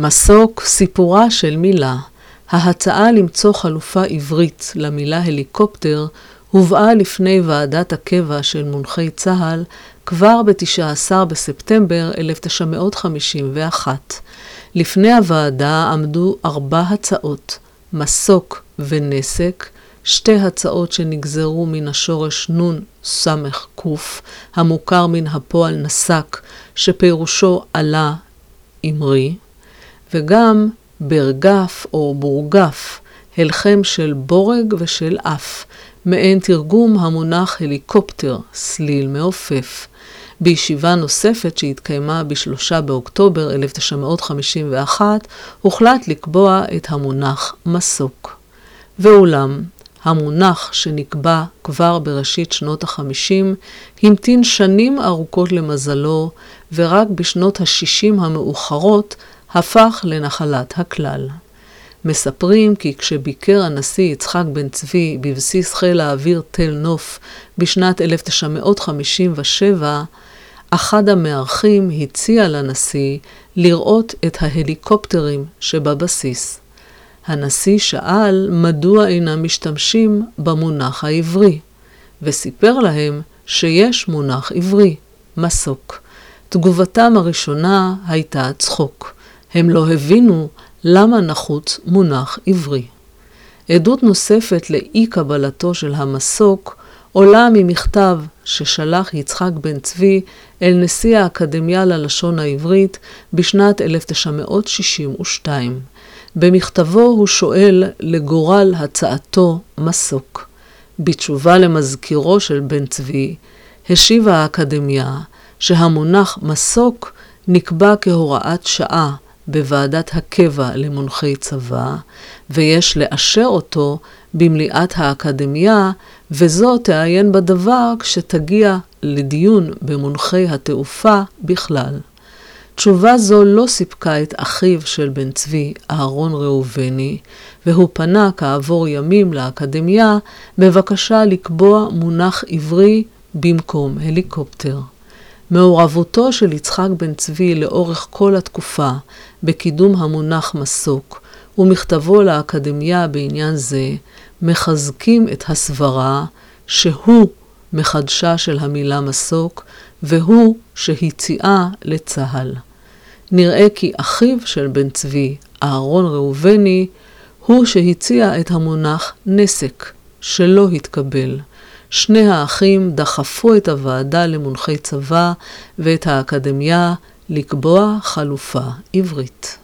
מסוק, סיפורה של מילה. ההצעה למצוא חלופה עברית למילה הליקופטר הובאה לפני ועדת הקבע של מונחי צה"ל כבר ב-19 בספטמבר 1951. לפני הוועדה עמדו ארבע הצעות, מסוק ונסק, שתי הצעות שנגזרו מן השורש נון סמך קוף, המוכר מן הפועל נסק, שפירושו עלה אמרי, וגם ברגף או בורגף, הלחם של בורג ושל אף, מעין תרגום המונח הליקופטר, סליל מעופף. בישיבה נוספת שהתקיימה ב-3 באוקטובר 1951, הוחלט לקבוע את המונח מסוק. ואולם, המונח שנקבע כבר בראשית שנות ה-50 המתין שנים ארוכות למזלו, ורק בשנות ה-60 המאוחרות הפך לנחלת הכלל. מספרים כי כשביקר הנשיא יצחק בן צבי בבסיס חיל האוויר תל נוף בשנת 1957, אחד המארחים הציע לנשיא לראות את ההליקופטרים שבבסיס. הנשיא שאל מדוע אינם משתמשים במונח העברי, וסיפר להם שיש מונח עברי, מסוק. תגובתם הראשונה הייתה צחוק. הם לא הבינו למה נחוץ מונח עברי. עדות נוספת לאי קבלתו של המסוק עולה ממכתב ששלח יצחק בן צבי אל נשיא האקדמיה ללשון העברית בשנת 1962. במכתבו הוא שואל לגורל הצעתו מסוק. בתשובה למזכירו של בן צבי, השיבה האקדמיה שהמונח מסוק נקבע כהוראת שעה בוועדת הקבע למונחי צבא, ויש לאשר אותו במליאת האקדמיה, וזו תעיין בדבר כשתגיע לדיון במונחי התעופה בכלל. תשובה זו לא סיפקה את אחיו של בן צבי, אהרון ראובני, והוא פנה כעבור ימים לאקדמיה בבקשה לקבוע מונח עברי במקום הליקופטר. מעורבותו של יצחק בן צבי לאורך כל התקופה בקידום המונח מסוק ומכתבו לאקדמיה בעניין זה מחזקים את הסברה שהוא מחדשה של המילה מסוק והוא שהציעה לצה"ל. נראה כי אחיו של בן צבי, אהרון ראובני, הוא שהציע את המונח נסק, שלא התקבל. שני האחים דחפו את הוועדה למונחי צבא ואת האקדמיה לקבוע חלופה עברית.